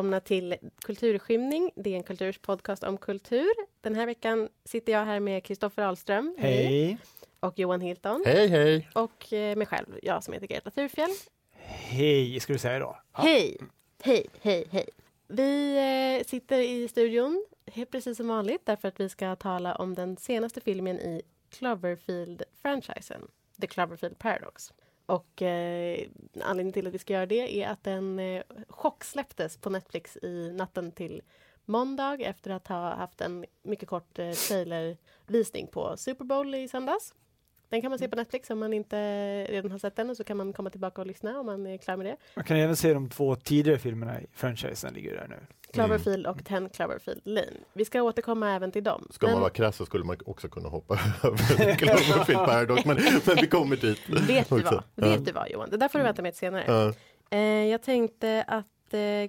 välkomna till Kulturskymning. Det är en kulturspodcast om kultur. Den här veckan sitter jag här med Kristoffer Ahlström. Hej! Och Johan Hilton. Hej, hej! Och eh, mig själv, jag som heter Greta Thurfjell. Hej, ska du säga då? Ja. Hej! Hej, hej, hej. Vi eh, sitter i studion, helt precis som vanligt, därför att vi ska tala om den senaste filmen i Cloverfield-franchisen, The Cloverfield Paradox. Och eh, anledningen till att vi ska göra det är att den eh, chocksläpptes på Netflix i natten till måndag efter att ha haft en mycket kort eh, trailervisning på Super Bowl i söndags. Den kan man se på Netflix om man inte redan har sett den och så kan man komma tillbaka och lyssna om man är klar med det. Man kan även se de två tidigare filmerna i franchisen ligger där nu. Cloverfield och 10 Cloverfield Lane. Vi ska återkomma även till dem. Ska men... man vara krass så skulle man också kunna hoppa över Cloverfield Paradox, men, men vi kommer dit. Vet du vad, Vet du vad Johan, det där får du vänta med till senare. Uh. jag tänkte att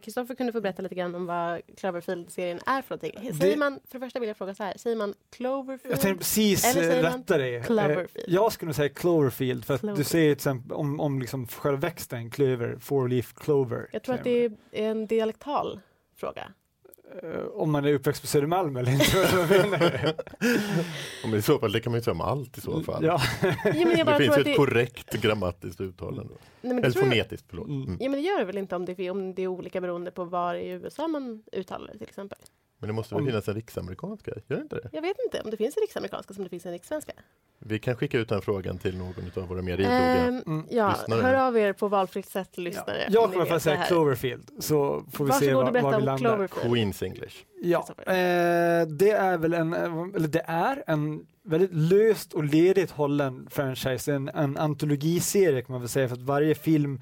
Kristoffer kunde få berätta lite grann om vad Cloverfield-serien är för någonting. Säger det... man, för det första vill jag fråga så här, säger man Cloverfield? Jag tänkte precis rätta dig. Eh, Cloverfield? Jag skulle nog säga Cloverfield, för att Cloverfield. du säger till exempel om, om liksom själva växten, klöver, four leaf clover. Jag tror att det är en dialektal fråga. Uh, om man är uppväxt på Södermalm eller inte. men I så fall, det kan man ju säga om allt i så fall. Ja. ja det finns ju ett det... korrekt grammatiskt uttalande. Nej, eller fonetiskt, förlåt. Mm. mm. Ja men det gör det väl inte om det, om det är olika beroende på var i USA man uttalar det till exempel. Men det måste väl finnas en riksamerikansk grej? Gör det inte det? Jag vet inte om det finns en riksamerikanska som det finns en rikssvenska. Vi kan skicka ut den frågan till någon av våra mer um, mm. Ja, lyssnare. hör av er på valfritt sätt, lyssnare. Ja. Jag kommer att säga Cloverfield, så får vi se var, var vi landar. Queens English. Ja, eh, det är väl en, eller det är en väldigt löst och ledigt hållen franchise, en, en antologiserie kan man väl säga, för att varje film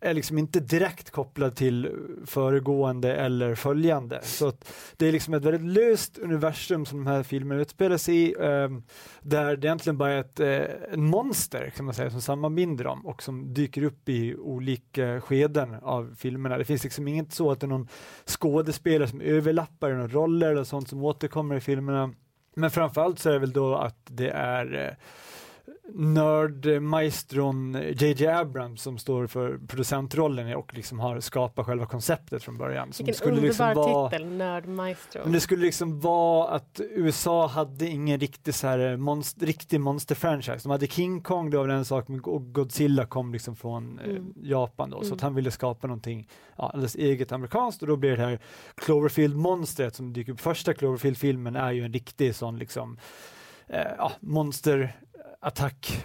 är liksom inte direkt kopplad till föregående eller följande. Så att det är liksom ett väldigt löst universum som de här filmerna utspelar sig i, eh, där det egentligen bara är ett eh, monster kan man säga som sammanbinder dem och som dyker upp i olika skeden av filmerna. Det finns liksom inget så att det är någon skådespelare som överlappar i några roller eller sånt som återkommer i filmerna. Men framförallt så är det väl då att det är eh, nördmaestron JJ Abrams som står för producentrollen och liksom har skapat själva konceptet från början. Vilken skulle liksom underbar liksom vara, titel, Nördmaestro. Men det skulle liksom vara att USA hade ingen riktig, så här monster, riktig monsterfranchise. De hade King Kong, det var en sak, och Godzilla kom liksom från eh, mm. Japan då, så mm. att han ville skapa någonting ja, alldeles eget amerikanskt och då blir det här Cloverfield-monstret som dyker upp. Första Cloverfield-filmen är ju en riktig sån liksom eh, ja, monster attack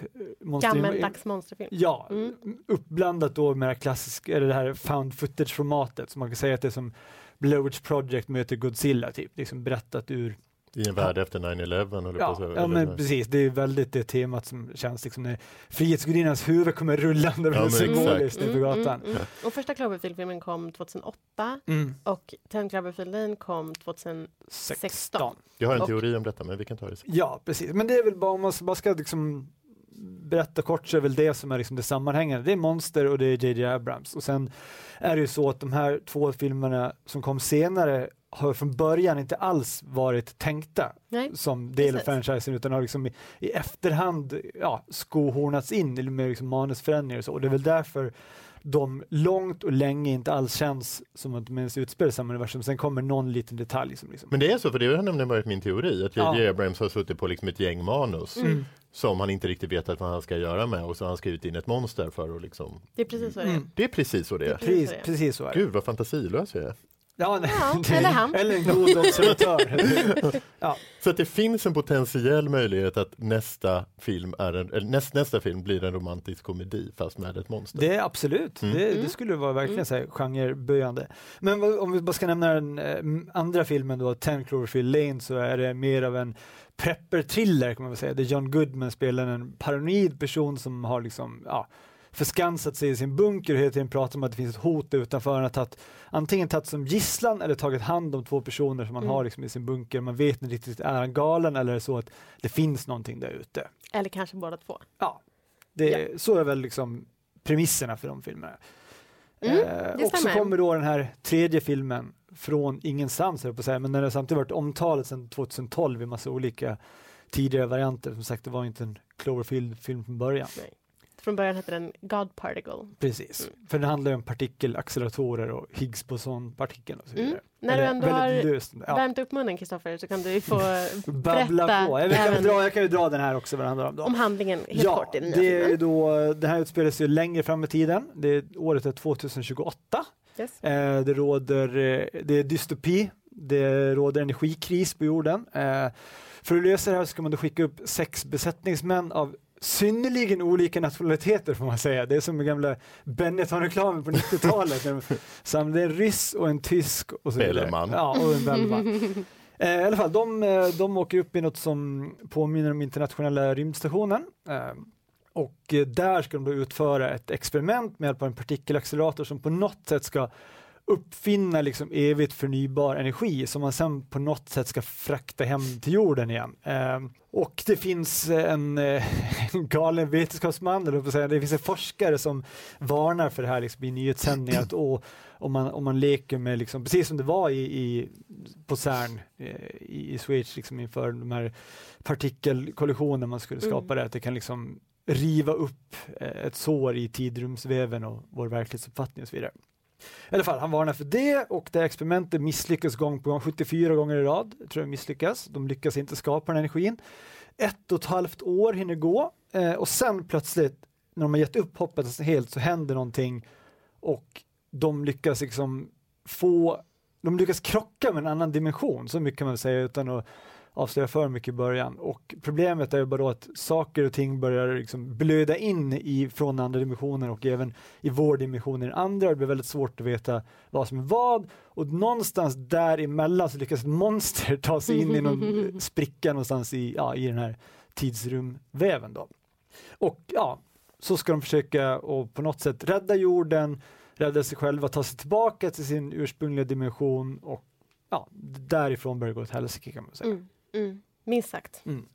Gammeldags monsterfilm. Ja, mm. uppblandat då med det klassiska, det här found footage-formatet, så man kan säga att det är som Blair Witch Project möter Godzilla, typ, liksom berättat ur i en värld efter 9-11? Ja, på ja men precis. Det är väldigt det temat som känns liksom när Frihetsgudinnans huvud kommer rullande ja, symboliskt mm, gatan. Mm, mm, mm. Och första Cloverfield-filmen kom 2008 mm. och Ten Cloverfield Lane kom 2016. 16. Jag har en teori om detta men vi kan ta det sen. Ja precis, men det är väl bara om man bara ska liksom berätta kort så är väl det som är liksom det sammanhängande. Det är Monster och det är JJ Abrams och sen är det ju så att de här två filmerna som kom senare har från början inte alls varit tänkta Nej, som del av franchisen utan har liksom i, i efterhand ja, skohornats in med liksom manusförändringar och så. Och det är väl därför de långt och länge inte alls känns som att de ens utspelar samma universum. Sen kommer någon liten detalj. Som liksom... Men det är så, för det har nämligen varit min teori, att J.J. Ja. Abrams har suttit på liksom ett gäng manus mm. som han inte riktigt vet vad han ska göra med och så har han skrivit in ett monster för att liksom... Det är precis så det är. Mm. Det är precis så det är. Precis, precis så är det. Gud vad fantasilös jag är. Ja, ja, eller han. Eller en god observatör. ja. Så att det finns en potentiell möjlighet att nästa film, är en, eller näst, nästa film blir en romantisk komedi fast med ett monster. Det är absolut, mm. det, det, skulle vara verkligen mm. genreböjande. Men om vi bara ska nämna den eh, andra filmen då, Ten Cloverfield Lane, så är det mer av en prepper-thriller kan man väl säga, där John Goodman spelar en paranoid person som har liksom, ja, förskansat sig i sin bunker och hela tiden pratar om att det finns ett hot utanför. Han har tagit, antingen tagit som gisslan eller tagit hand om två personer som man mm. har liksom i sin bunker. Man vet inte riktigt, är han galen eller är det så att det finns någonting där ute? Eller kanske båda två. Ja, det, ja. så är väl liksom premisserna för de filmerna. Mm, eh, och så kommer då den här tredje filmen från ingenstans, på säga, men den har samtidigt varit omtalat sedan 2012 i massa olika tidigare varianter. Som sagt, det var inte en Cloverfield-film från början. Nej. Från början hette den God Particle. Precis, mm. för det handlar om partikelacceleratorer och Higgs boson-partikeln och så mm. vidare. Mm. När du ändå har löst, ja. värmt upp munnen Kristoffer så kan du få berätta. På. Jag, kan dra, jag kan ju dra den här också vad handlar om. Då. Om handlingen helt ja, kort. I den, det, är då, det här utspelar sig längre fram i tiden. Det året är 2028. Yes. Eh, det råder eh, det är dystopi, det råder energikris på jorden. Eh, för att lösa det här ska man då skicka upp sex besättningsmän av synnerligen olika nationaliteter får man säga. Det är som den gamla Benetton-reklamen på 90-talet. det är en ryss och en tysk och så Bellman. Ja, och en Bellman. Eh, I alla fall, de, eh, de åker upp i något som påminner om internationella rymdstationen. Eh, och där ska de då utföra ett experiment med hjälp av en partikelaccelerator som på något sätt ska uppfinna liksom evigt förnybar energi som man sen på något sätt ska frakta hem till jorden igen. Eh, och det finns en, eh, en galen vetenskapsman, eller säga, det finns en forskare som varnar för det här liksom, i nyhetssändningar att oh, om, man, om man leker med, liksom, precis som det var i, i på CERN eh, i, i Schweiz liksom, inför de här partikelkollisioner man skulle skapa mm. där, att det kan liksom riva upp eh, ett sår i tidrumsväven och vår verklighetsuppfattning och så vidare. I alla fall, han varnar för det och det experimentet misslyckas gång på gång, 74 gånger i rad tror jag misslyckas. De lyckas inte skapa den energin. Ett och ett halvt år hinner gå eh, och sen plötsligt när de har gett upp hoppet helt så händer någonting och de lyckas liksom få, de lyckas krocka med en annan dimension, så mycket kan man säga utan att avslöja för mycket i början. Och problemet är bara att saker och ting börjar liksom blöda in i, från andra dimensioner och även i vår dimension i den andra. Det blir väldigt svårt att veta vad som är vad och någonstans däremellan så lyckas ett monster ta sig in i någon spricka någonstans i, ja, i den här tidsrumväven. Då. Och ja, så ska de försöka och på något sätt rädda jorden, rädda sig själva, ta sig tillbaka till sin ursprungliga dimension och ja, därifrån börjar det gå åt helsike kan man säga. Mm. Mm, minst sagt. Mm.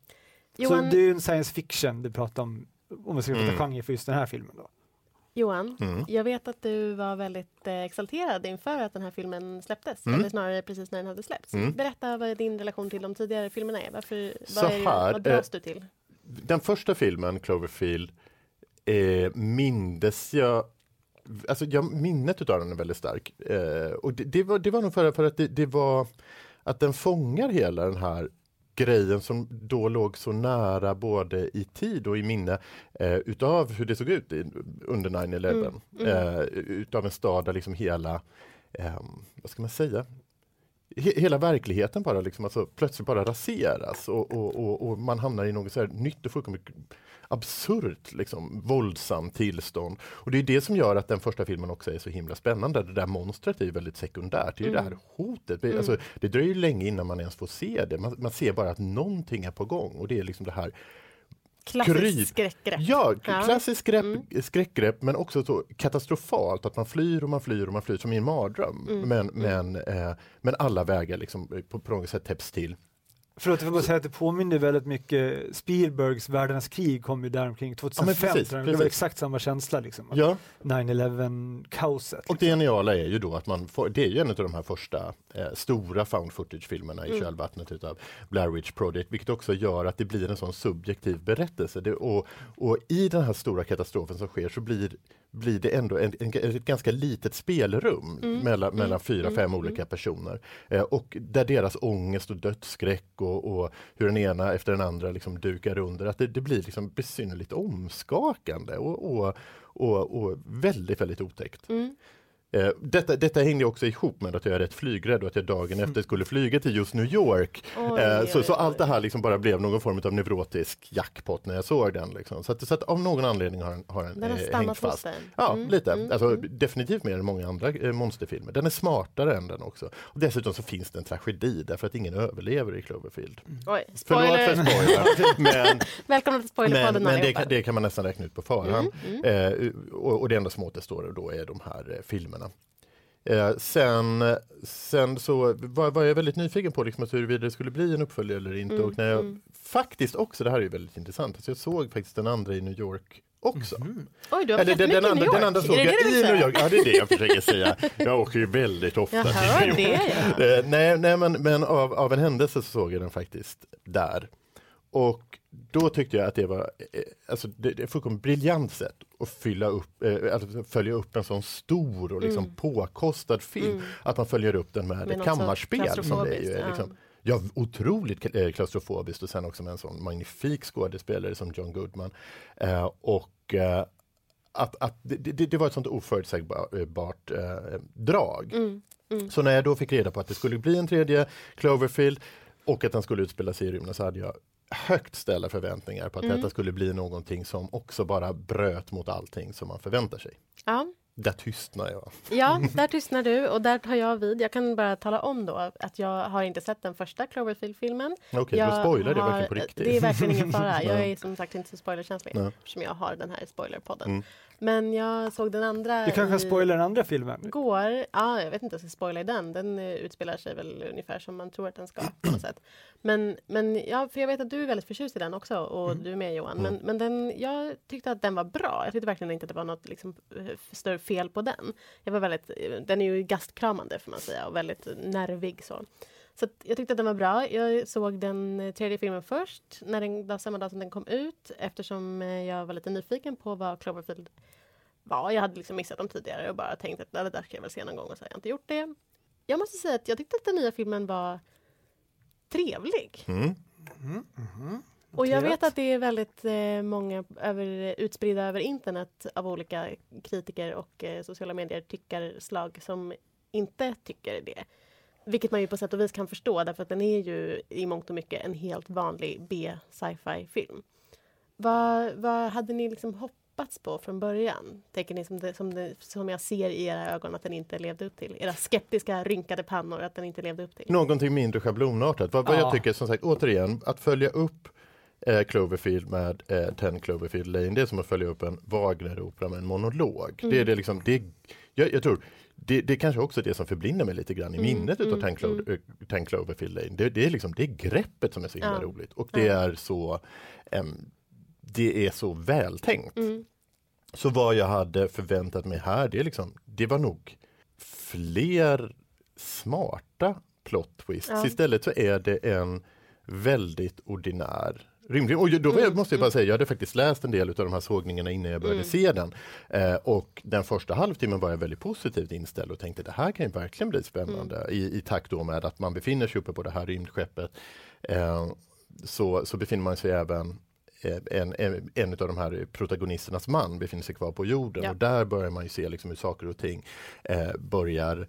Johan... Så det är en science fiction du pratar om, om vi ska prata mm. genre för just den här filmen. Då. Johan, mm. jag vet att du var väldigt eh, exalterad inför att den här filmen släpptes, mm. eller snarare precis när den hade släppts. Mm. Berätta vad din relation till de tidigare filmerna är. Varför, vad, är, här, vad dras eh, du till? Den första filmen, Cloverfield, eh, mindes jag Alltså jag, minnet utav den är väldigt stark. Eh, och det, det, var, det var nog för, för att det, det var att den fångar hela den här grejen som då låg så nära både i tid och i minne eh, utav hur det såg ut i, under 9-11. Mm, mm. eh, utav en stad där liksom hela, eh, vad ska man säga, hela verkligheten bara liksom, alltså, plötsligt bara raseras och, och, och, och man hamnar i något så här nytt och fullkomligt absurt liksom, våldsamt tillstånd. Och det är det som gör att den första filmen också är så himla spännande. Det där monstret är väldigt sekundärt. Det är mm. det här hotet. Mm. Alltså, det dröjer länge innan man ens får se det. Man, man ser bara att någonting är på gång och det är liksom det här Klassiskt skräckgrepp. Ja, ja. klassiskt skräck, mm. skräckgrepp men också så katastrofalt att man flyr och man flyr och man flyr som i en mardröm. Mm. Men, mm. men, eh, men alla vägar liksom på, på något sätt täpps till. Förlåt, jag får bara säga att det påminner väldigt mycket Spielbergs Världens krig kom ju där omkring 2005. Ja, precis, precis. Det var exakt samma känsla liksom. Ja. 9-11 kaoset. Och det geniala är ju då att man får, det är ju en av de här första eh, stora found footage-filmerna i mm. kölvattnet utav Blair Witch Project, vilket också gör att det blir en sån subjektiv berättelse. Det, och, och i den här stora katastrofen som sker så blir blir det ändå en, en, ett ganska litet spelrum mm. mellan, mm. mellan fyra, fem mm. olika personer. Eh, och där deras ångest och dödsskräck och, och, hur den ena efter den andra liksom dukar under, att det, det blir liksom besynnerligt omskakande och, och, och, och väldigt, väldigt otäckt. Mm. Eh, detta, detta hängde också ihop med att jag är rätt flygrädd och att jag dagen efter skulle flyga till just New York. Oj, eh, så, oj, så allt det här liksom bara blev någon form av neurotisk jackpot när jag såg den. Liksom. Så, att, så att av någon anledning har den, har den, den har eh, hängt fast. Ja, mm, lite. Mm, alltså, mm. Definitivt mer än många andra eh, monsterfilmer. Den är smartare än den också. Och dessutom så finns det en tragedi därför att ingen överlever i Cloverfield. Mm. Oj, spoiler. Förlåt för spoiler. men, Välkomna till spoilerpodden Men, men det, kan, det kan man nästan räkna ut på förhand. Mm, mm. Eh, och, och det enda som återstår då är de här eh, filmerna. Eh, sen, sen så var, var, jag väldigt nyfiken på liksom, huruvida det skulle bli en uppföljare eller inte. Mm, och när jag mm. faktiskt också, det här är väldigt intressant, alltså jag såg faktiskt den andra i New York också. Mm. Oj, du har Eller, den, den, andra, den andra såg jag i New York. Ja, det är det jag försöker säga. Jag åker ju väldigt ofta jag till New York. Det, ja. nej, nej, men, men av, av en händelse så såg jag den faktiskt där. Och då tyckte jag att det var eh, alltså det, det fullkomligt briljant sätt att fylla upp, eh, alltså följa upp en sån stor och liksom Mm. påkostad film. Mm. Att man följer upp den med Men ett kammarspel. Som det är ju, ja. liksom, ja, otroligt eh, klaustrofobiskt och sen också med en sån magnifik skådespelare som John Goodman. Eh, och eh, att, att det, det, det var ett sånt oförutsägbart eh, drag. Mm. Mm. Så när jag då fick reda på att det skulle bli en tredje Cloverfield och att den skulle utspela sig i rymden så hade jag högt ställda förväntningar på att Mm. detta skulle bli någonting som också bara bröt mot allting som man förväntar sig. Ja. Där tystnar jag. Ja, där tystnar du och där tar jag vid. Jag kan bara tala om då att jag har inte sett den första Cloverfield-filmen. Okej, Jag då spoilar det har- verkligen på riktigt. Det är verkligen ingen fara. Jag är som sagt inte så spoilerkänslig eftersom jag har den här spoilerpodden. Mm. Men jag såg den andra Du kanske spoilar den andra filmen? Går, ja, jag vet inte om jag ska spoila i den. Den eh, utspelar sig väl ungefär som man tror att den ska på något sätt. Men, men ja, för jag vet att du är väldigt förtjust i den också och Mm. du är med Johan. Men, men den, jag tyckte att den var bra. Jag tyckte verkligen inte att det var något liksom, större fel på den. Jag var väldigt, eh, den är ju gastkramande får man säga och väldigt nervig så. Så att jag tyckte att den var bra. Jag såg den eh, tredje filmen först, när den, samma dag som den kom ut eftersom eh, jag var lite nyfiken på vad Cloverfield var. Jag hade liksom missat dem tidigare och bara tänkt att "Ja, det där ska jag väl se någon gång och så har jag inte gjort det. Jag måste säga att jag tyckte att den nya filmen var trevlig. Mm. Och jag vet att det är väldigt eh, många över, utspridda över internet av olika kritiker och eh, sociala medier tyckarslag som inte tycker det. Vilket man ju på sätt och vis kan förstå därför att den är ju i mångt och mycket en helt vanlig B-sci-fi film. Vad, vad hade ni liksom hoppats på från början? Tänker ni som, det, som, det, som jag ser i era ögon att den inte levde upp till? Era skeptiska rynkade pannor att den inte levde upp till? Någonting mindre schablonartat. Vad, vad Ja. jag tycker som sagt återigen att följa upp eh, Cloverfield med eh, 10 Cloverfield Lane det är som att följa upp en Wagner-opera med en monolog. Det är det liksom, det, jag, jag tror det, det är kanske också det som förblindar mig lite grann i Mm, minnet utav mm, 10, Clo- eh, 10 Cloverfield Lane. Det, det, är liksom, det är greppet som är så himla Ja. roligt och det Ja. är så em, det är så vältänkt. Mm. Så vad jag hade förväntat mig här, det, är liksom, det var nog fler smarta plot twists. Ja. Istället så är det en väldigt ordinär rymdfilm. Och då Mm, måste jag bara säga, jag hade faktiskt läst en del av de här sågningarna innan jag började Mm. se den. Eh, och den första halvtimmen var jag väldigt positivt inställd och tänkte det här kan ju verkligen bli spännande Mm. i, i takt då med att man befinner sig uppe på det här rymdskeppet. Eh, så, så befinner man sig även eh, en, en, en av de här protagonisternas man befinner sig kvar på jorden Ja. och där börjar man ju se liksom hur saker och ting eh, börjar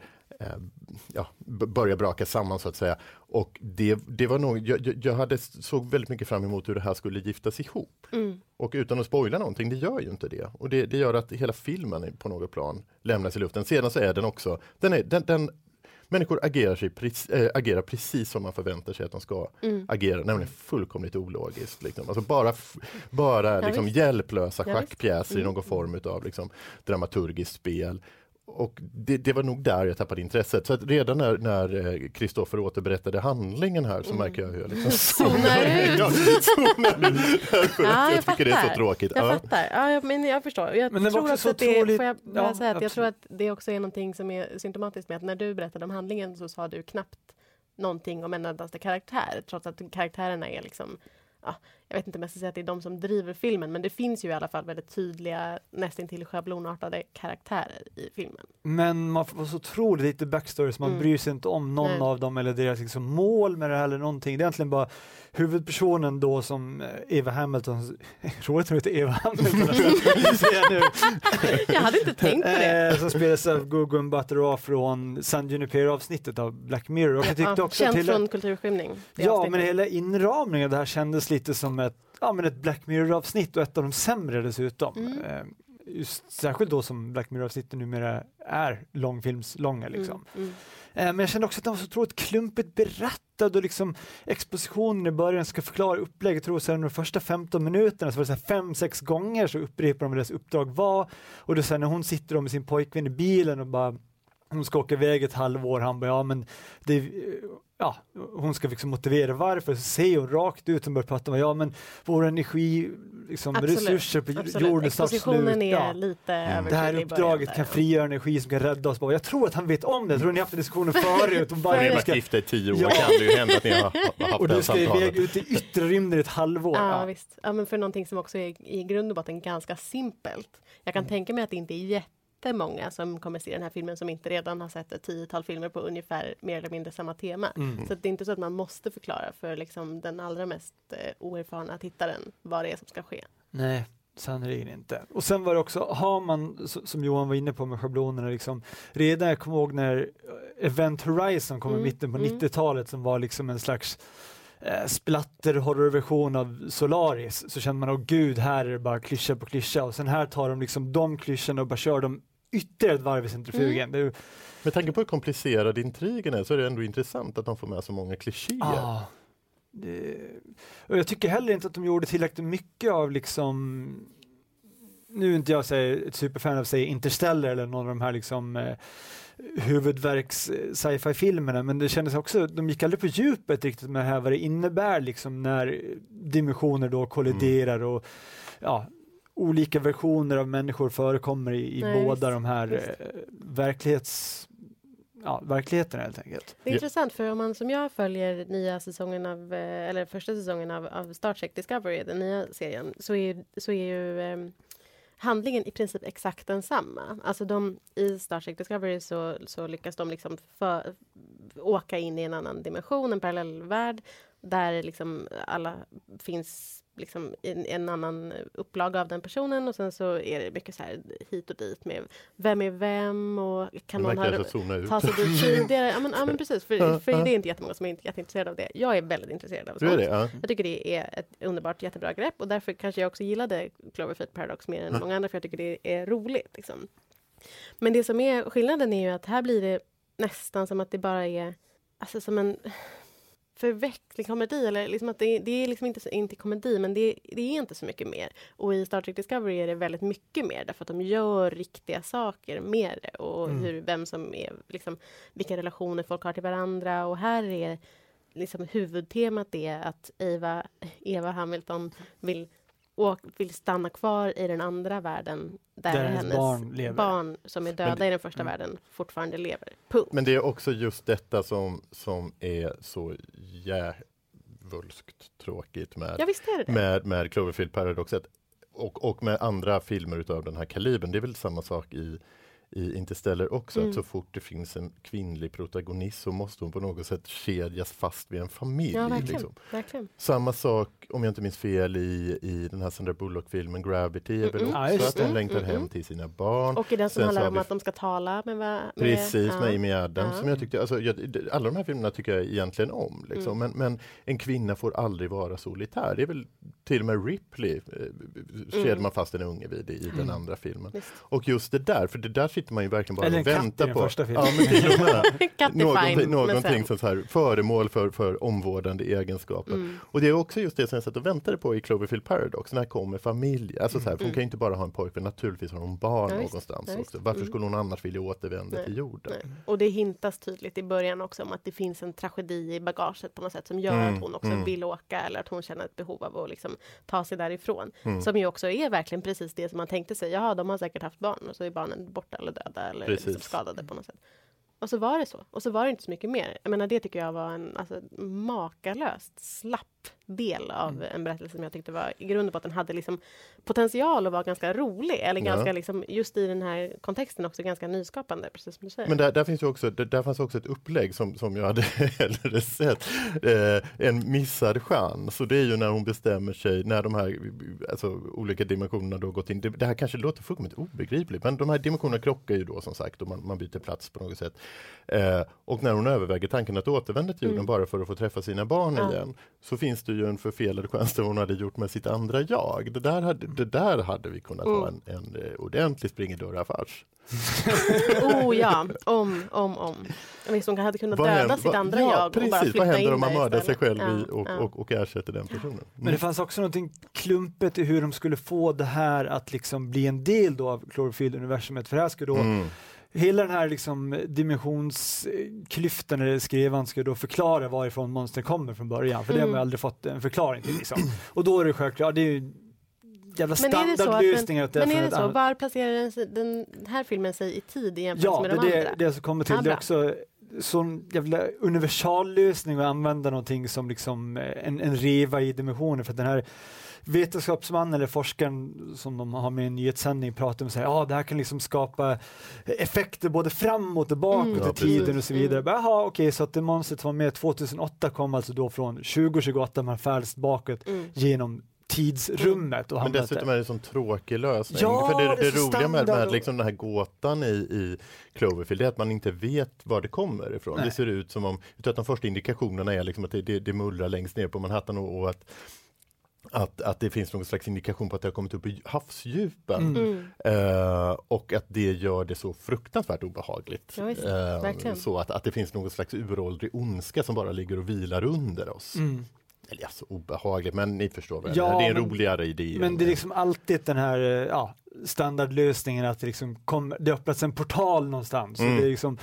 ja, b- börjar braka samman så att säga. Och det, det var nog, jag, jag- hade såg väldigt mycket fram emot hur det här skulle giftas ihop. Mm. Och utan att spoila någonting, det gör ju inte det. Och det, det gör att hela filmen på något plan lämnas i luften. Sedan så är den också, den är, den, den, människor agerar, sig äh, agerar precis som man förväntar sig att de ska Mm. agera, nämligen fullkomligt ologiskt. Liksom. Alltså bara bara liksom visst. hjälplösa Ja, schackpjäser i Mm. någon form av liksom, dramaturgiskt spel. Och det, det var nog där jag tappade intresset. Så att redan när- när Kristoffer återberättade handlingen här så märker jag hur jag liksom Zonar ut. Ja, zonar ut. Ja, jag jag tycker det är så tråkigt. Jag Ja. fattar. Ja, jag, men jag förstår. Jag Men tror också också så att det, otroligt- får jag Ja, säga att jag tror att det också är någonting som är symptomatiskt med att när du berättade om handlingen så sa du knappt någonting om en endaste karaktär trots att karaktärerna är liksom Ja, jag vet inte om jag ska säga att det är de som driver filmen men det finns ju i alla fall väldigt tydliga nästintill schablonartade karaktärer i filmen. Men man får så otroligt lite backstory så man Mm. bryr sig inte om någon Nej. av dem eller deras liksom mål med det här eller någonting. Det är egentligen bara huvudpersonen då som eh, Eva Hamilton, roligt att Eva Hamilton, jag nu. Jag hade inte tänkt på det. Eh, som spelas av Gugun Butterah från San Junipero avsnittet av Black Mirror. Och jag tyckte Ja, också känt till från kulturskymning. Ja, avsnittet. men hela inramningen av det här kändes lite som ett, ja, men ett Black Mirror-avsnitt och ett av de sämre dessutom. Mm. Eh, Just, särskilt då som Black Mirror-avsnitten numera är långfilmslånga. Liksom. Mm, mm. Eh, Men jag kände också att den var så otroligt klumpigt berättad och liksom expositionen i början ska förklara upplägget. Jag tror sen de första 15 minuterna så var det så här fem, sex gånger så upprepar de vad deras uppdrag var och då sen när hon sitter med sin pojkvän i bilen och bara hon ska åka iväg ett halvår, han bara ja men det, ja, hon ska liksom motivera varför, så säger hon rakt ut och börjar prata om ja men vår energi, liksom, resurser på jorden är slut. är ja. lite mm. Det här uppdraget kan frigöra energi som kan rädda oss. Jag tror att han vet om det, jag tror ni har haft diskussioner förut. Och bara, ni ska... gifta i tio år ja. kan det ju hända att ni har, har haft Och du ska iväg ut i yttre rymden i ett halvår. Ja, ja. Visst. ja men för någonting som också är i grund och botten ganska simpelt. Jag kan mm. tänka mig att det inte är jätte jättemånga som kommer se den här filmen som inte redan har sett ett tiotal filmer på ungefär mer eller mindre samma tema. Mm. Så det är inte så att man måste förklara för liksom den allra mest eh, oerfarna tittaren vad det är som ska ske. Nej, Sannerligen inte. Och sen var det också, har man, som Johan var inne på med schablonerna, liksom, redan jag kommer ihåg när Event Horizon kom mm. i mitten på mm. 90-talet som var liksom en slags eh, splatter-horrorversion av Solaris så känner man, åh gud, här är det bara klyscha på klyscha och sen här tar de liksom de klyschorna och bara kör dem ytterligare ett varv i centrifugen. Mm. Med tanke på hur komplicerad intrigen är så är det ändå intressant att de får med så många klichéer. Ah, det, och jag tycker heller inte att de gjorde tillräckligt mycket av liksom nu är inte jag säger, ett superfan av säg Interstellar eller någon av de här liksom eh, huvudverks eh, sci-fi filmerna men det kändes också, de gick aldrig på djupet riktigt med det här vad det innebär liksom när dimensioner då kolliderar mm. och ja, olika versioner av människor förekommer i, i Nej, båda de här eh, verklighets ja, verkligheten helt enkelt. Det är intressant för om man som jag följer nya säsongen av, eh, eller första säsongen av, av Star Trek Discovery, den nya serien, så är, så är ju eh, handlingen i princip exakt densamma. Alltså de, I Star Trek Discovery så, så lyckas de liksom för, åka in i en annan dimension, en parallellvärld där liksom alla finns liksom en, en, annan upplaga av den personen och sen så är det mycket så här hit och dit med vem är vem och kan någon ha, ta sig dit tidigare? Ja men, ja, men precis, för, för det är inte jättemånga som är jätteintresserade av det. Jag är väldigt intresserad av sånt. Det, ja. Jag tycker det är ett underbart jättebra grepp och därför kanske jag också gillade Cloverfield Paradox mer än mm. många andra för jag tycker det är roligt. Liksom. Men det som är skillnaden är ju att här blir det nästan som att det bara är alltså som en förväxling komedi. Eller liksom att det, det är liksom inte, inte komedi, men det, det, är inte så mycket mer. Och i Star Trek Discovery är det väldigt mycket mer därför att de gör riktiga saker med det. Och mm. hur, vem som är, liksom, vilka relationer folk har till varandra. Och här är liksom huvudtemat det att Eva, Eva Hamilton vill och vill stanna kvar i den andra världen där, där hennes barn, barn, som är döda det, i den första mm. världen fortfarande lever. Punkt. Men det är också just detta som, som är så jävulskt tråkigt med, ja, det det. med, med Cloverfield paradoxet och, och med andra filmer utav den här kalibern. Det är väl samma sak i i Interstellar också, mm. att så fort det finns en kvinnlig protagonist så måste hon på något sätt kedjas fast vid en familj. Ja, verkligen, liksom. verkligen. Samma sak, om jag inte minns fel, i, i den här Sandra Bullock-filmen Gravity, mm -mm. också att hon längtar mm hem till sina barn. Och i den som Sen handlar om att de ska tala med, med Precis, med Amy Adams. Ja. Som jag tyckte, alltså, jag, alla de här filmerna tycker jag egentligen om. Liksom. Mm. Men, men, en kvinna får aldrig vara solitär. Det är väl till och med Ripley eh, kedjar mm. man fast en unge vid i den andra filmen. Visst. Och just det där, för det där sitter man ju verkligen bara Eller och väntar på. Ja, men till och med. någonting någonting som så här, föremål för, för omvårdande egenskaper. Mm. Och det är också just det som jag satt och väntade på i Cloverfield Paradox. När kommer familj? Alltså så här, mm. Hon kan inte bara ha en pojkvän, naturligtvis har hon barn ja, någonstans ja, också. Varför mm. skulle hon annars vilja återvända Nej. till jorden? Nej. Och det hintas tydligt i början också om att det finns en tragedi i bagaget på något sätt som gör mm. att hon också mm. vill åka eller att hon känner ett behov av att liksom ta sig därifrån. Mm. Som ju också är verkligen precis det som man tänkte sig. Jaha, de har säkert haft barn och så är barnen borta eller döda eller liksom skadade på något sätt. Och så var det så. Och så var det inte så mycket mer. Jag menar, det tycker jag var en alltså, makalöst slapp del av mm. en berättelse som jag tyckte var i grund och botten hade liksom potential att vara ganska rolig. Eller ja. ganska liksom, just i den här kontexten också ganska nyskapande. Precis som du säger. Men där, där finns ju också, där, där, fanns också ett upplägg som, som jag hade hellre sett. Eh, en missad chans. Och det är ju när hon bestämmer sig, när de här alltså, olika dimensionerna då gått in. Det, det här kanske låter fullkomligt obegripligt, men de här dimensionerna krockar ju då som sagt och man, man byter plats på något sätt. Eh, och när hon överväger tanken att återvända till jorden mm. bara för att få träffa sina barn ja. igen, så finns det ju en förfelad chans där hon hade gjort med sitt andra jag. Det där hade, det där hade vi kunnat mm. ha en, en, en ordentlig springedörrafars. oh ja, om, om, om. Visst, hon hade kunnat döda händer, sitt andra ja, jag precis, och bara flytta Vad händer om man mördar sig själv ja, i och, ja. och, och, ersätter den personen? Mm. Men det fanns också någonting klumpet i hur de skulle få det här att liksom bli en del då av Cloverfield-universumet. För här skulle då mm hela den här liksom dimensionsklyftan eller skrevan ska då förklara varifrån monster kommer från början, för det har man Mm. aldrig fått en förklaring till. Liksom. Och då är det självklart, det är ju jävla Men är det så att standardlösningar. det är men är det så? Var placerar den, den här filmen sig i tid i jämförelse Ja, med det de är andra? det, det som kommer till. Ja, det är också sån jävla universallösning att använda någonting som liksom en, en reva i dimensioner för att den här vetenskapsmannen eller forskaren som de har med i en nyhetssändning pratar om att ja det här kan liksom skapa effekter både framåt och bakåt Mm. i Ja, tiden och så vidare. Mm. Jaha, okej, så att det monstret som var med 2008 kom alltså då från 2028 man färdas bakåt Mm. genom tidsrummet. Och Men dessutom är det en sån tråkig lösning. Ja, För det, det det, så roliga med, med liksom den här gåtan i, i Cloverfield är att man inte vet var det kommer ifrån. Nej. Det ser ut som om, utan att de första indikationerna är liksom att det, det, det mullrar längst ner på Manhattan och, och att att, att det finns någon slags indikation på att det har kommit upp i havsdjupen. Mm. Eh, och att det gör det så fruktansvärt obehagligt. Ja. Eh, så att, att det finns någon slags uråldrig ondska som bara ligger och vilar under oss. Mm. Eller ja, så obehagligt, men ni förstår väl. Ja, det är en men- roligare idé. Men det är liksom alltid den här eh, ja, standardlösningen att det, liksom kom, det öppnats en portal någonstans. Mm. Och det är liksom,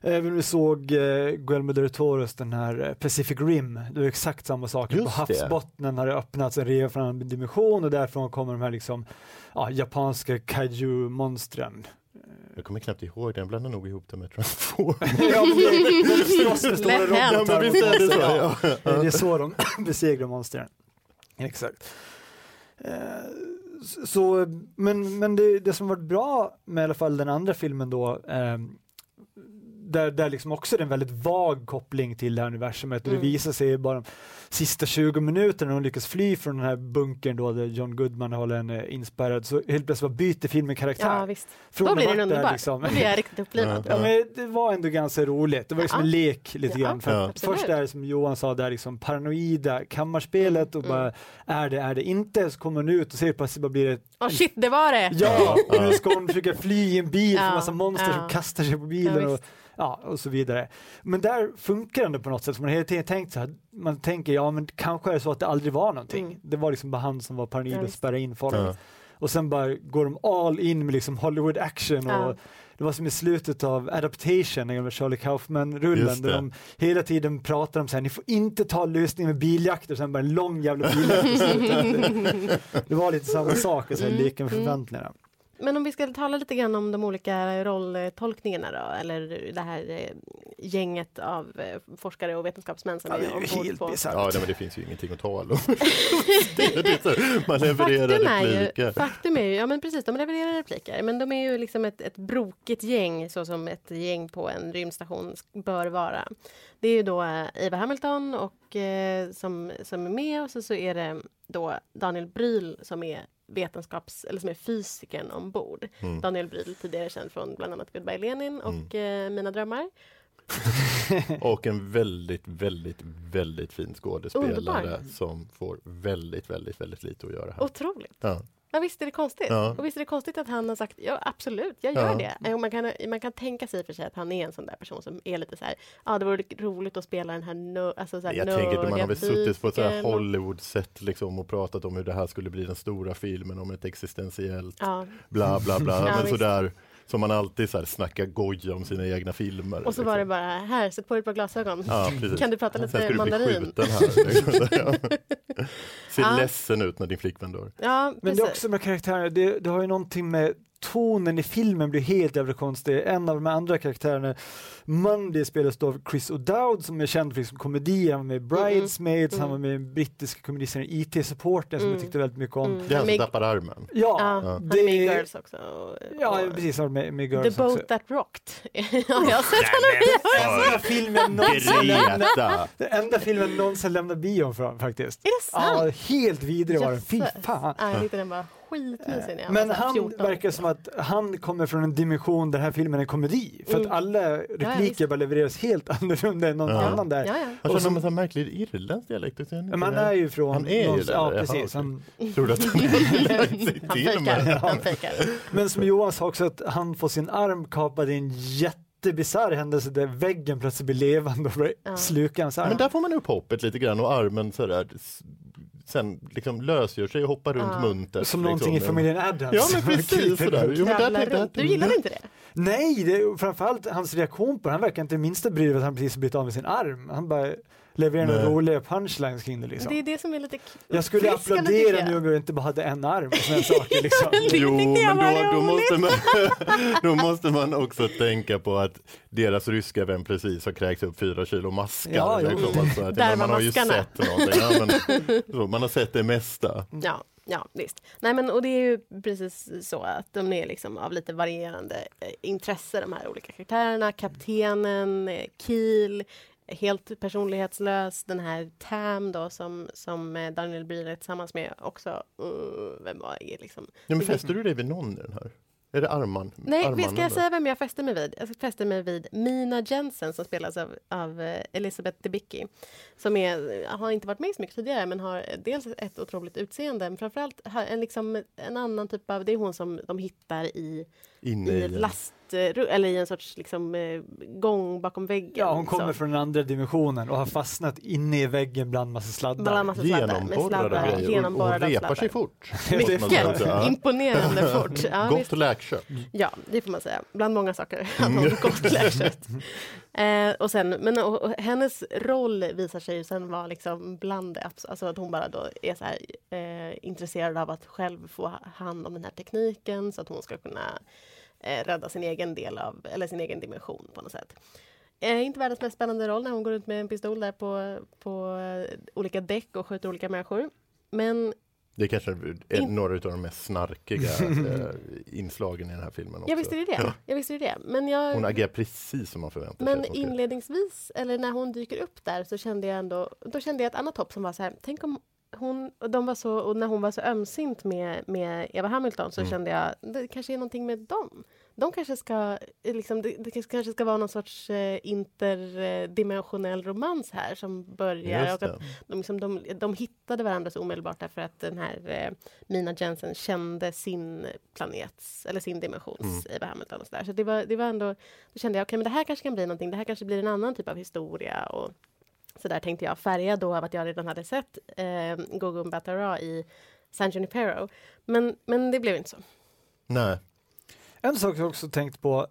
även vi såg eh, Guillermo del Toros den här eh, Pacific Rim, det är exakt samma sak. På Just det. havsbottnen har det öppnats en rev från en dimension och därifrån kommer de här liksom, ja, japanska kaiju-monstren. Jag kommer knappt ihåg det, jag blandar nog ihop det med Transformers. ja, men är så. Eh, Det är så de besegrar monstren. Exakt. Eh, Så, men men det, det som varit bra med i alla fall den andra filmen då, eh, där, där liksom också är det en väldigt vag koppling till det här universumet och det Mm. visar sig bara de sista 20 minuterna när de lyckas fly från den här bunkern då där John Goodman håller en eh, inspärrad så helt plötsligt bara byter filmen karaktär. Ja, visst. Från Då blir den där underbar. liksom- Då blir jag riktigt upplivad. Ja, men det var ändå ganska roligt. Det var liksom Ja. en lek lite Ja, grann. För Ja. först är det som Johan sa, det här liksom paranoida kammarspelet och Mm, bara är det, är det inte? Så kommer hon ut och ser plötsligt bara blir det Åh shit, det var det! Ja, och Ja. nu ska hon försöka fly i en bil för Ja, massa monster ja. som kastar sig på bilen Ja, och. Ja, och så vidare. Men där funkar det på något sätt, för man har hela tiden tänkt så här, man tänker ja men kanske är det så att det aldrig var någonting. Mm. Det var liksom bara han som var paranoid och visst. spärra in folk. Ja. Och sen bara går de all in med liksom Hollywood action och Ja. det var som i slutet av Adaptation, den gamla Charlie Kaufman-rullen, där de hela tiden pratar om så här, ni får inte ta lösningen med biljakter, och sen bara en lång jävla biljakt. Det var lite samma sak, att Mm, leka med mm. förväntningarna. Men om vi ska tala lite grann om de olika rolltolkningarna då, eller det här eh, gänget av eh, forskare och vetenskapsmän som Ja, det är ombord helt på. bisarrt. Ja, nej, men det finns ju ingenting att tala om. det är det så, man levererar Faktum är, repliker. ju, faktum är ju, ja men precis, de levererar repliker, men de är ju liksom ett, ett brokigt gäng så som ett gäng på en rymdstation bör vara. Det är ju då eh, Eva Hamilton och, eh, som, som är med och så, så är det då Daniel Bryl som är vetenskaps eller som är fysikern ombord. Mm. Daniel Bryl, tidigare känd från bland annat Goodbye Lenin och eh, Mina drömmar. Och en väldigt, väldigt, väldigt fin skådespelare Underbar. som får väldigt, väldigt, väldigt lite att göra här. Otroligt! Ja. Ja, visst är det konstigt? Ja. Och visst är det konstigt att han har sagt ja absolut, jag gör Ja. det. Eh, Och man, kan, man kan tänka sig för sig att han är en sån där person som är lite så här, ja det vore roligt att spela den här, nö, alltså så här Jag tänker att man har väl suttit på ett så här Hollywood-sätt liksom och pratat om hur det här skulle bli den stora filmen om ett existentiellt Ja. bla bla bla. Men visst. sådär som man alltid så här snackar goja om sina egna filmer. Och så var det liksom. bara, här, sätt på dig ett par glasögon. Ja. Kan du prata Sen lite ska du bli mandarin? här. liksom. Ser Ja. ledsen ut när din flickvän dör. Ja, Men det är också med karaktärerna, det, det har ju någonting med tonen i filmen blir helt jävla konstig. En av de andra karaktärerna, Monday spelas då av Chris O'Dowd som är känd för liksom komedi, han var med i Bridesmaids, han Mm. var med i den brittiska komediserien IT-supporten som Mm. jag tyckte väldigt mycket om. Mm. Det är han som tappar armen. Ja, Ja, Ja. han är med i det Girls också. Och, Ja, precis, han var med, med The Girls Boat också. That Rocked. ja, jag har sett honom i. Den enda filmen någonsin lämnat, den enda filmen någonsin lämnat bion från faktiskt. Är det sant? Ja, helt vidrig var den, fy fan. Ja, jag den skitmysig när jag Men var han 14. verkar som att han kommer från en dimension där den här filmen är en komedi. För Mm. att alla repliker visst. bara levereras helt annorlunda än någon Ja. annan där. Ja, ja. Och som- en märklig irländsk dialekt. är Men han är ju från... Han är ju där, Ja, precis. Han, Tror du att han sig Han fejkar. Han fejkar. men som Johan sa också att han får sin arm kapad i en jättebisarr händelse där väggen plötsligt blir levande och Ja. sluka hans arm. Men där får man upp hoppet lite grann och armen sådär sen liksom lösgör sig och hoppar runt Ja. muntert. Som någonting i liksom. familjen Addams. Ja men precis sådär. Jo, men där runt. Du gillade inte det? Nej, det, framförallt hans reaktion på det. Han verkar inte minsta bry sig att han precis blivit av med sin arm. Han bara levererar några roliga punchlines kring det liksom. Det är det som är lite Jag skulle applådera nu om jag inte bara hade en arm och sådana saker liksom. Jo, men då, då, måste man, då måste man också tänka på att deras ryska vän precis har kräkts upp fyra kilo maskar. Ja, jo. liksom. alltså, att, var man har ju sett någonting. Ja, men, så, man har sett det mesta. Ja, ja, visst. Nej, men, och det är ju precis så att de är liksom av lite varierande eh, intresse, de här olika karaktärerna. Kaptenen, eh, Kiel, helt personlighetslös. Den här Tam då som, som eh, Daniel Brühl är tillsammans med också. Uh, vem var är liksom? Ja, men fäster du dig vid någon i den här? Är det Arman? Nej, Arman ska jag säga vem jag fäste mig vid? Jag fäste mig vid Mina Jensen som spelas av, av eh, Elisabeth Debicki. Som är, har inte varit med så mycket tidigare men har dels ett otroligt utseende men framförallt en, liksom, en annan typ av... Det är hon som de hittar i, Inne i i ett last eller i en sorts liksom, eh, gång bakom väggen. Ja, hon kommer så. från den andra dimensionen och har fastnat inne i väggen bland massa sladdar. Bland massa sladdar, med Genomborrade sladdar, grejer och, och genomborrade repar sladdar. sig fort. Mycket! Imponerande fort. Ja, Gott läkkött. Ja, det får man säga. Bland många saker. Att hon gott lärt eh, och sen, men och, och, hennes roll visar sig ju sen vara liksom bland det. Alltså att hon bara då är så här, eh, intresserad av att själv få ha- hand om den här tekniken så att hon ska kunna eh, rädda sin egen del av, eller sin egen dimension på något sätt. Eh, inte världens mest spännande roll när hon går runt med en pistol där på, på eh, olika däck och skjuter olika människor. Men Det är kanske är In- några av de mest snarkiga eh, inslagen i den här filmen. Också. jag visste det. det. Jag visste det. Men jag, Hon agerar precis som man förväntar sig. Men hon ska. inledningsvis, eller när hon dyker upp där, så kände jag ändå, då kände jag ett annat hopp som var så här, tänk om hon, de var så, och när hon var så ömsint med, med Eva Hamilton så Mm. kände jag, det kanske är någonting med dem. De kanske ska, liksom, det, det kanske ska vara någon sorts eh, interdimensionell romans här som börjar. Och de, liksom, de, de hittade varandra så omedelbart därför att den här eh, Mina Jensen kände sin planets, eller sin dimensions Mm. Eva Hamilton och sådär. Så det var, det var ändå, då kände jag, okej men det här kanske kan bli någonting, det här kanske blir en annan typ av historia och så där tänkte jag, färgad då av att jag redan hade sett eh, Gogo Batara i San Junipero. Men, men det blev inte så. Nej, En sak jag också tänkt på,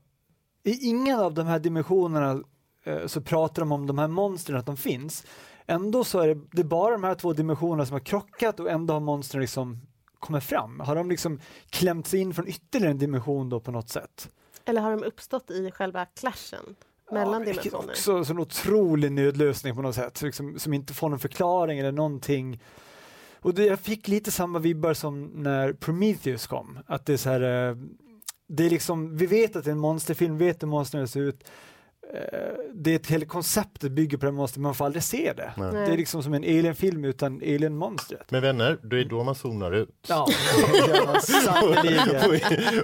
i ingen av de här dimensionerna eh, så pratar de om de här monstren, att de finns. Ändå så är det, det är bara de här två dimensionerna som har krockat och ändå har monstren liksom kommit fram. Har de liksom klämt sig in från ytterligare en dimension då på något sätt? Eller har de uppstått i själva clashen mellan vilket dimensioner? också så en otrolig nödlösning på något sätt, liksom, som inte får någon förklaring eller någonting. Och det, jag fick lite samma vibbar som när Prometheus kom, att det är så här, eh, det är liksom, vi vet att det är en monsterfilm, vi vet hur monstren ser ut. Eh, Det är ett helt konceptet bygger på det monstret, man får aldrig se det. nej. Det är liksom som en alien-film utan alien-monstret. Men vänner, det är då man zonar ut. Ja,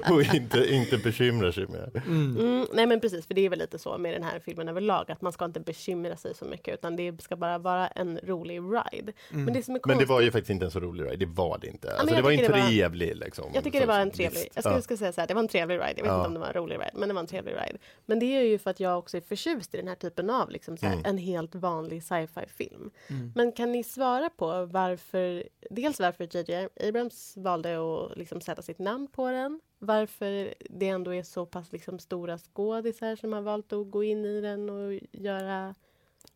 och och inte, inte bekymrar sig mer. Mm. Mm, nej men precis, för det är väl lite så med den här filmen överlag, att man ska inte bekymra sig så mycket utan det ska bara vara en rolig ride. Men det som är Men det konstigt, var ju faktiskt inte en så rolig ride, det var det inte. Alltså, det var en det var- trevlig liksom. jag tycker det var en trevlig, jag skulle, Ja. säga så här, det var en trevlig ride, jag vet Ja. inte om det var en rolig ride, men det var en trevlig ride. Men det är ju för att jag också är förtjust i den här typen av liksom, så här, Mm. en helt vanlig sci-fi film. Mm. Men kan ni svara på varför, dels varför JJ Abrams valde att liksom sätta sitt namn på den, varför det ändå är så pass liksom stora skådisar som har valt att gå in i den och göra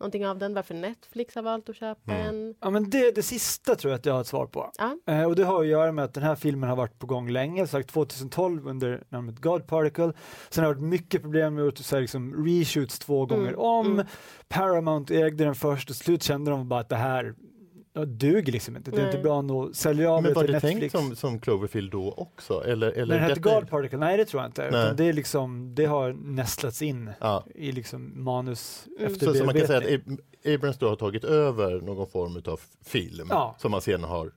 någonting av den, varför Netflix har valt att köpa Mm. den. Ja men det, det sista tror jag att jag har ett svar på. Ja. Eh, och det har att göra med att den här filmen har varit på gång länge, sagt 2012 under namnet God Particle. Sen har det varit mycket problem med att så här, liksom, reshoots två gånger Mm, om. mm. Paramount ägde den först och till slut kände de bara att det här det duger liksom inte. Det är Nej. inte bra nog. Sälja av Men det var till det Netflix. tänkt som, som Cloverfield då också? Eller, eller den hette God Particle? Nej det tror jag inte. Det, är liksom, det har nästlats in Ja. i liksom manus Mm. efter Så, så man kan säga att Ab- Abrams då har tagit över någon form av film Ja. som man sen har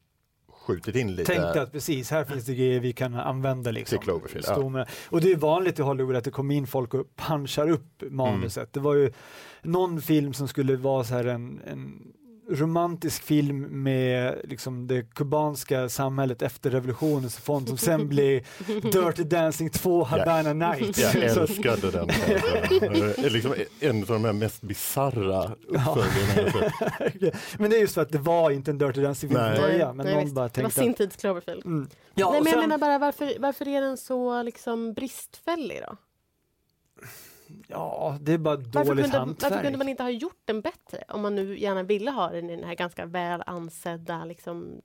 skjutit in lite. Tänkte att precis, här finns det grejer vi kan använda liksom. Till Cloverfield, ja. Och det är vanligt i Hollywood att det kommer in folk och punchar upp manuset. Mm. Det var ju någon film som skulle vara så här en, en romantisk film med liksom det kubanska samhället efter revolutionen som fond som sen blev Dirty Dancing 2 Havana Nights. Jag älskade den. Det är liksom en av de här mest bisarra uppföljarna. Ja. men det är just för att det var inte en Dirty Dancing film från början. Men Nej, någon visst. bara det var tänkte sin tids Cloverfield. mm. Ja, Nej, men jag sen- menar bara varför, varför är den så liksom bristfällig då? Ja, det är bara Varför dåligt kunde, hantverk. varför kunde man inte ha gjort den bättre? Om man nu gärna ville ha den i den här ganska väl ansedda liksom,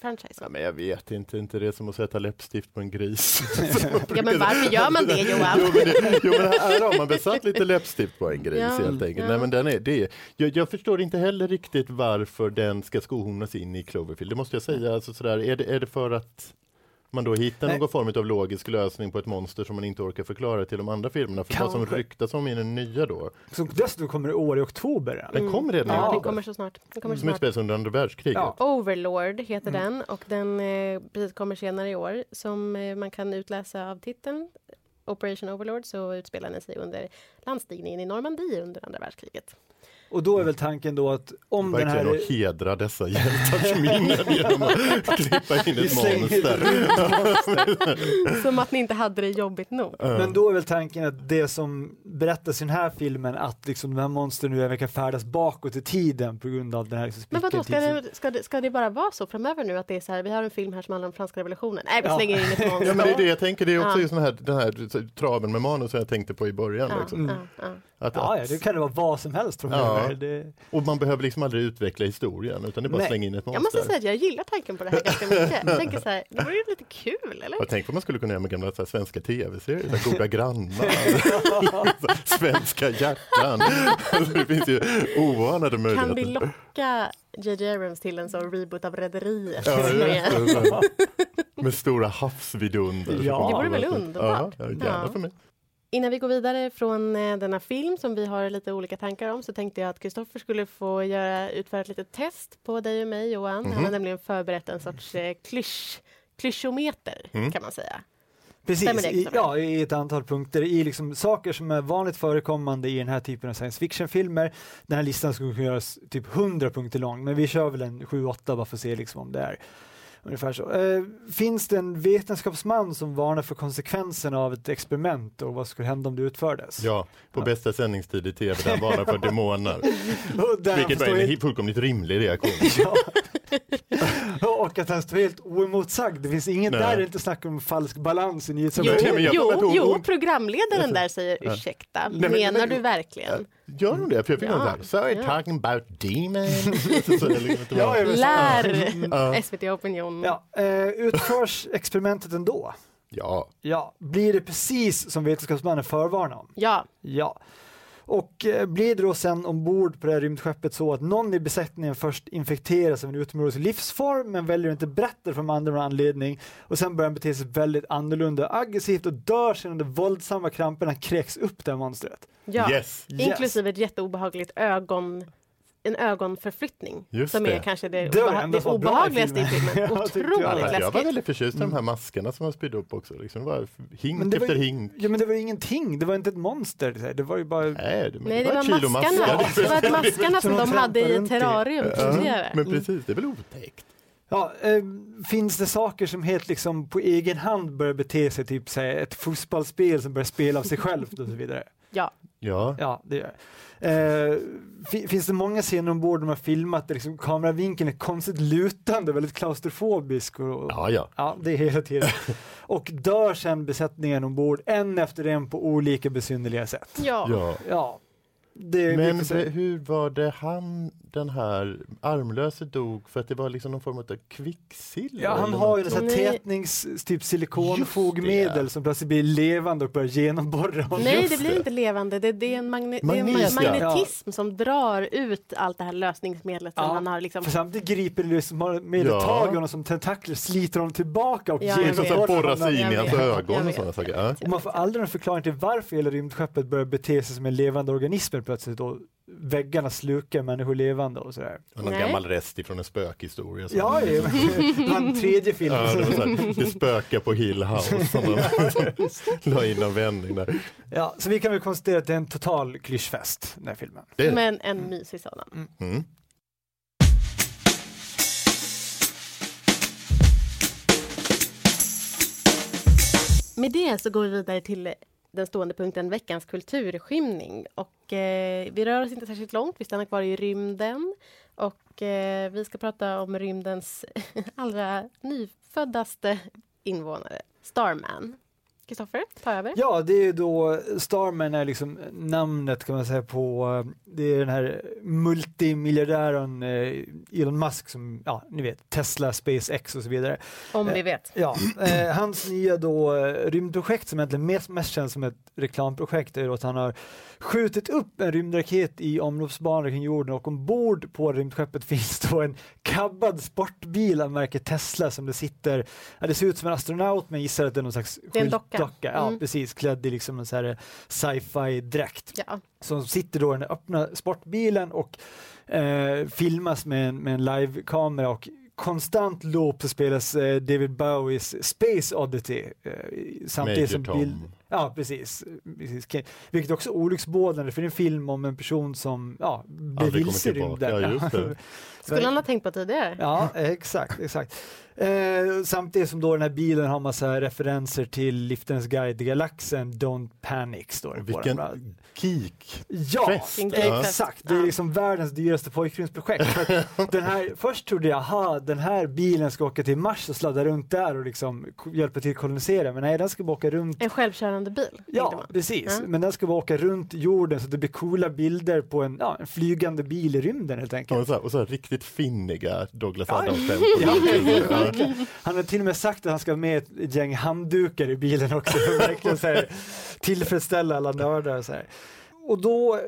franchisen. Ja, men jag vet inte, inte det är som att sätta läppstift på en gris. Ja, men varför gör man det, Johan? jo, men det, jo, men här har man väl satt lite läppstift på en gris Ja, helt enkelt. ja. Nej, men den är, det är, jag, jag förstår inte heller riktigt varför den ska skohornas in i Cloverfield. Det måste jag säga. Alltså, sådär, är, det, är det för att man då hittar Nej. någon form av logisk lösning på ett monster som man inte orkar förklara till de andra filmerna? För vad som Kanske. ryktas om i den nya då, Som dessutom kommer i år i oktober. den kommer redan i Mm. Ja, den oktober. kommer så snart. Den kommer så Som utspelas under andra världskriget. Ja. Overlord heter Mm. den och den eh, precis kommer senare i år. Som eh, man kan utläsa av titeln Operation Overlord så utspelar den sig under landstigningen i Normandie under andra världskriget. Och då är väl tanken då att om den Verkligen här... att hedra dessa hjältars minnen genom att klippa in ett manus där. Som att ni inte hade det jobbigt nog. Men då är väl tanken att det som berättas i den här filmen att liksom de här monstren nu även kan färdas bakåt i tiden på grund av den här liksom Men vadå, ska det, ska, det, ska det bara vara så framöver nu att det är så här, vi har en film här som handlar om franska revolutionen. Nej, vi Ja. slänger in ett Ja, monster. men det är det jag tänker, det är också Ja. just den här, den här traven med manus som jag tänkte på i början. Ja, Liksom. ja, ja. Att, Ja, ja, det kan det vara vad som helst. Ja. Det, och man behöver liksom aldrig utveckla historien utan det är bara att Nej. slänga in ett Jag monster. måste säga att jag gillar tanken på det här ganska mycket. Jag tänker så här, det vore ju lite kul, eller? Jag tänker vad man skulle kunna göra med gamla så här, svenska tv-serier, Goda grannar, Svenska hjärtan. Alltså, det finns ju oanade Kan vi möjligheter. locka J.J. Abrams till en sån reboot av Rederiet? Ja, med, med stora havsvidunder. Ja. Det vore väl underbart? ja, gärna Ja. för mig. Innan vi går vidare från eh, denna film som vi har lite olika tankar om så tänkte jag att Kristoffer skulle få göra, utföra ett litet test på dig och mig Johan. Han Mhm. har nämligen förberett en sorts eh, klysch, klyschometer Mm. kan man säga. precis, i, ja, i ett antal punkter. I liksom saker som är vanligt förekommande i den här typen av science fiction-filmer. Den här listan skulle kunna göras typ 100 punkter lång, men vi kör väl en 7-8 bara för att se liksom om det är ungefär så. Eh, finns det en vetenskapsman som varnar för konsekvenserna av ett experiment och vad skulle hända om det utfördes? Ja, på Ja. bästa sändningstid i tv där varnar för demoner. Vilket var en fullkomligt rimlig reaktion. ja. Och att han står helt oemotsagd. Det finns inget Nej. där det inte snackar om falsk balans i Jo, nyhetsrapporteringen. jo, hon- jo, hon- programledaren där säger ursäkta, Nej, men- menar men- du verkligen? Gör de det? För jag fick Ja. någon so Ja. talking about demons? Ja, Lär. SVT Opinion. Ja, eh, utförs experimentet ändå? ja, Ja. Blir det precis som vetenskapsmannen förvarnar om? Ja, Ja. Och eh, blir det då sen ombord på det här rymdskeppet så att någon i besättningen först infekteras av en utomjordisk livsform men väljer att inte berätta för de andra av någon anledning och sen börjar han bete sig väldigt annorlunda aggressivt och dör sen under våldsamma kramper när han kräks upp det här monstret. ja. Yes. inklusive ett jätteobehagligt ögon en ögonförflyttning Just som det. är kanske det, Det var obeha- det var obehagligaste i filmen. filmen. Ja, tyckte jag. Otroligt Ja, Jag var läskigt. väldigt förtjust i de här maskerna som man spydde upp också. Liksom. Det var hink Men det var efter ju- hink. Ja men det var ju ingenting, det var inte ett monster, det, det var ju bara Nej, det, Nej, det var kilo maskarna. maskar. Det var maskarna som de de hade i ett terrarium Ja, tidigare. men precis, det är väl otäckt. Ja, eh, finns det saker som helt liksom på egen hand börjar bete sig, typ så här, ett fotbollsspel som börjar spela av sig självt och så vidare? Ja, Ja, Ja, det gör eh, fi- Finns det många scener ombord där de har filmat där liksom kameravinkeln är konstigt lutande, väldigt klaustrofobisk? Och, och, ja, ja. Ja, det är hela tiden. Och dör sen besättningen ombord en efter en på olika besynnerliga sätt. ja. ja. Ja, Men se. hur var det han, den här armlöse dog för att det var liksom någon form av kvicksilver? Ja, han har ju något? en sån här Nej. tätnings, typ silikonfogmedel som plötsligt blir levande och börjar genomborra honom. Nej, Just det blir det. inte levande. Det, det är en, magne det är en Magnes, ma- ja. magnetism som drar ut allt det här lösningsmedlet som Ja, han har liksom... För samtidigt griper det liksom med Ja. tag i honom som tentakler, sliter honom tillbaka och Ja, genomborrar att borra sig in i hans ögon och sådana saker. Ja. Och man får aldrig någon förklaring till varför hela rymdskeppet börjar bete sig som en levande organism plötsligt och väggarna slukar människor levande och sådär. Och Någon Nej. gammal rest ifrån en spökhistoria. Ja, det var en tredje film. Ja, det, här, det spökar på Hill House som de la in en vändning där. Ja, så vi kan väl konstatera att det är en total klyschfest, den här filmen. Det, Men en mysig sådan. mm. Med det så går vi vidare till den stående punkten veckans kulturskymning. Och, eh, vi rör oss inte särskilt långt, vi stannar kvar i rymden. Och eh, vi ska prata om rymdens allra nyföddaste invånare, Starman. Kristoffer, ta över. Ja, det är ju då Starman är liksom namnet kan man säga på, det är den här multimiljardären eh, Elon Musk som, ja ni vet, Tesla, SpaceX och så vidare. Om vi Eh, vet. Ja, eh, hans nya då rymdprojekt som egentligen mest, mest känns som ett reklamprojekt är att han har skjutit upp en rymdraket i omloppsbana kring jorden och ombord på rymdskeppet finns då en kabbad sportbil av märket Tesla som det sitter, ja, det ser ut som en astronaut men jag gissar att det är någon slags Det är en docka. Skyltdocka. Ja, Mm. precis, klädd i liksom en eh, sci-fi dräkt Ja. som sitter då i den öppna sportbilen och eh, filmas med en, med en livekamera och konstant loop så spelas eh, David Bowies Space Oddity eh, samtidigt Major som Tom. bild, Ja, precis. precis. Ke- Vilket också är olycksbådande för det är en film om en person som ja, blir vilse i rymden. Skulle han ha tänkt på tidigare? Ja, exakt, exakt. Eh, samtidigt som då den här bilen har massa referenser till Liftarens guide till galaxen, Don't Panic står det Vilken geek! Ja, exakt. Det är liksom världens dyraste pojkrumsprojekt. För att den här, först trodde jag, aha, den här bilen ska åka till Mars och sladda runt där och liksom hjälpa till att kolonisera. Men nej, den ska bara åka runt En självkörande bil? tänkte Ja, man. precis. Ja. Men den ska åka runt jorden så det blir coola bilder på en, ja, en flygande bil i rymden helt enkelt. Och så, här, och så här, riktigt finniga Douglas Ja, Adams-skämt. Ja, Ja. Han har till och med sagt att han ska ha med ett gäng handdukar i bilen också för att verkligen så här, tillfredsställa alla nördar. Så här. Och då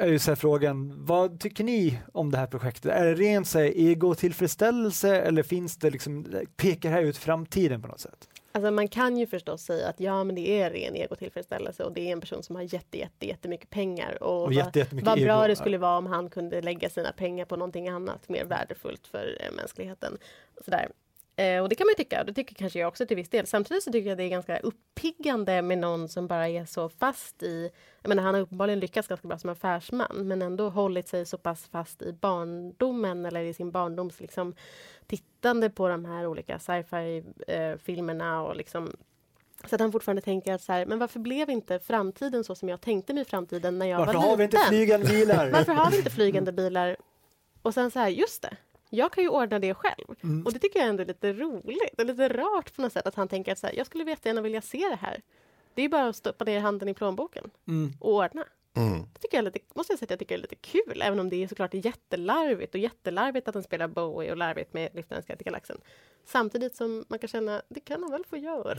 är ju så här frågan, vad tycker ni om det här projektet? Är det ren så här, ego-tillfredsställelse eller finns det liksom, pekar det här ut framtiden på något sätt? Alltså man kan ju förstås säga att ja men det är ren egotillfredsställelse och det är en person som har jätte, jätte, jättemycket pengar och, Och vad, jätte, jättemycket vad bra ego. det skulle vara om han kunde lägga sina pengar på någonting annat mer värdefullt för eh, mänskligheten. Sådär. Eh, och det kan man ju tycka, och det tycker kanske jag också till viss del. Samtidigt så tycker jag det är ganska uppiggande med någon som bara är så fast i... Jag menar, han har uppenbarligen lyckats ganska bra som affärsman men ändå hållit sig så pass fast i barndomen eller i sin barndoms liksom, tittande på de här olika sci-fi eh, och liksom så att han fortfarande tänker att så här, men varför blev inte framtiden så som jag tänkte mig framtiden när jag Varför var har liten? vi inte flygande bilar? Varför har vi inte flygande bilar? Och sen så här, just det, jag kan ju ordna det själv. Mm. Och det tycker jag ändå är lite roligt och lite rart på något sätt att han tänker att så här, jag skulle jättegärna vilja se det här. Det är ju bara att stoppa ner handen i plånboken Mm. och ordna. Mm. Det tycker jag lite, måste jag säga att jag tycker är lite kul, även om det är såklart jättelarvigt och jättelarvigt att han spelar Bowie och larvigt med Liftarens guide till galaxen. Samtidigt som man kan känna, det kan han väl få göra.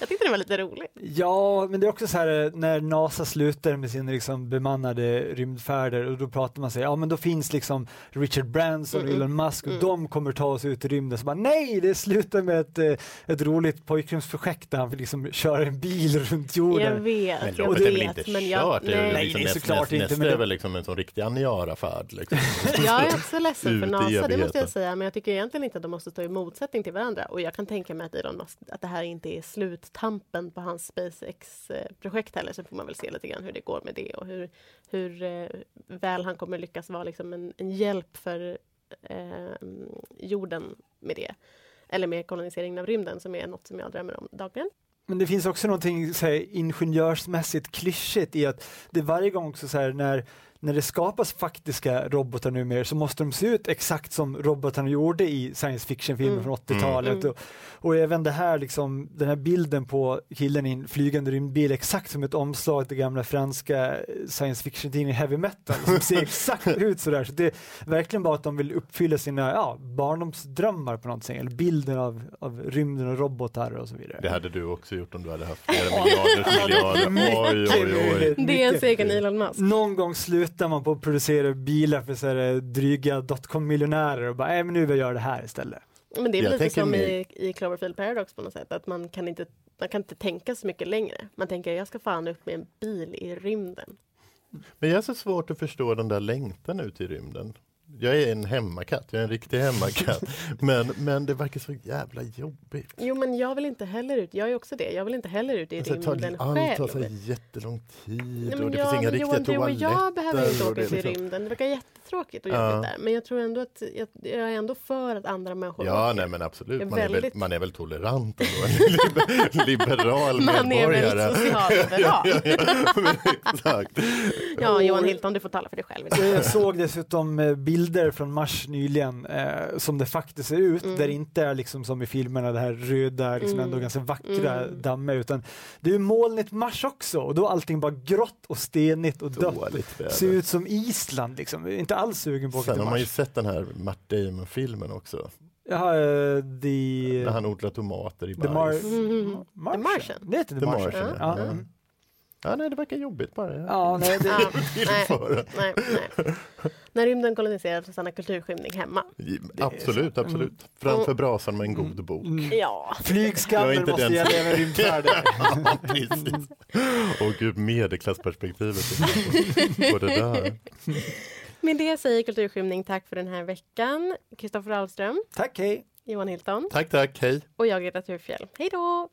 jag tyckte det var lite roligt. Ja, men det är också så här eh, när NASA slutar med sina liksom bemannade rymdfärder och då pratar man sig, ja men då finns liksom Richard Branson och Mm, Elon Musk och mm. de kommer ta oss ut i rymden. Så bara, nej, det slutar med ett, eh, ett roligt pojkrumsprojekt där han vill liksom köra en bil runt Jag jorden. vet, Men jag loppet är vet. inte Men jag, kört? Det är väl nej. liksom Nej, näst- såklart näst- inte, Nästa men är det- väl liksom en sån riktig Aniara-färd. Liksom. Jag är också ledsen för NASA, det måste jag säga. Men jag tycker egentligen inte att de måste stå i motsättning till varandra. Och jag kan tänka mig att, Elon Musk, att det här inte är sluttampen på hans SpaceX-projekt heller. Så får man väl se lite grann hur det går med det och hur, hur eh, väl han kommer lyckas vara liksom en, en hjälp för eh, jorden med det. Eller med koloniseringen av rymden som är något som jag drömmer om dagligen. Men det finns också någonting så här, ingenjörsmässigt klyschigt i att det varje gång också så här, när, när det skapas faktiska robotar numera så måste de se ut exakt som robotarna gjorde i science fiction-filmer Mm. från 80-talet. Mm. Och, och även det här, liksom, den här bilden på killen i en flygande rymdbil exakt som ett omslag till gamla franska science fiction-tidningen Heavy Metal som ser exakt ut sådär. Så det är verkligen bara att de vill uppfylla sina ja, barndomsdrömmar på något sätt, eller bilden av, av rymden och robotar och så vidare. Det hade du också gjort om du hade haft flera miljarders miljarder. Oj, oj, oj. Det är en seger Elon Musk. Någon gång slutar man på att producera bilar för så här, eh, dryga dotcom-miljonärer och bara, nej men nu vill jag göra det här istället. Men det är Jag väl lite som i, i Cloverfield Paradox på något sätt. Att man kan, inte, man kan inte tänka så mycket längre. Man tänker jag ska fan upp med en bil i rymden. Men jag har så svårt att förstå den där längtan ut i rymden. Jag är en hemmakatt, jag är en riktig hemmakatt. men, men det verkar så jävla jobbigt. Jo men jag vill inte heller ut, jag är också det, jag vill inte heller ut i Alltså, det tar, rymden allt tar så själv. jättelång tid Nej, och men det ja, finns inga riktiga Johan, toaletter. jag behöver inte åka det liksom- rymden. Det verkar jättetråkigt och Ja. jobbigt där. Men jag tror ändå att jag, jag är ändå för att andra människor Ja, åker. nej men absolut. är Man är, väl, väldigt- man är väl tolerant ändå. En liber- liberal Man är medborgare. väl socialliberal. Exakt. Ja, Johan Hilton, du får tala för dig själv. Jag såg dessutom eh, bilder från Mars nyligen eh, som det faktiskt ser ut, Mm. där det inte är liksom som i filmerna det här röda, liksom Mm. ändå ganska vackra Mm. dammar, utan det är ju molnigt Mars också och då är allting bara grått och stenigt och dött. Dåligt väder. Ser ut som Island liksom, inte alls sugen på att Sen har man ju sett den här Matt Damon-filmen också. Jaha, eh, the... När han odlar tomater i The, Mar bajs. Mm. Martian. Martian. Det heter The, The Martian. Martian, Ja. ja. Mm. Ja, nej, det verkar jobbigt bara. Ja, nej, det, Ja, nej, nej, nej. När rymden koloniseras så stannar kulturskymning hemma. Absolut, absolut. Framför brasan med en god bok. Mm. Ja. Jag är Flygskannor inte måste den gälla även rymdfärder. Ja, precis. Åh gud, medelklassperspektivet på det där. Med det säger Kulturskymning tack för den här veckan. Kristoffer Ahlström, Tack, hej! Johan Hilton Tack, tack, hej. och jag Greta Thurfjell. Hej då!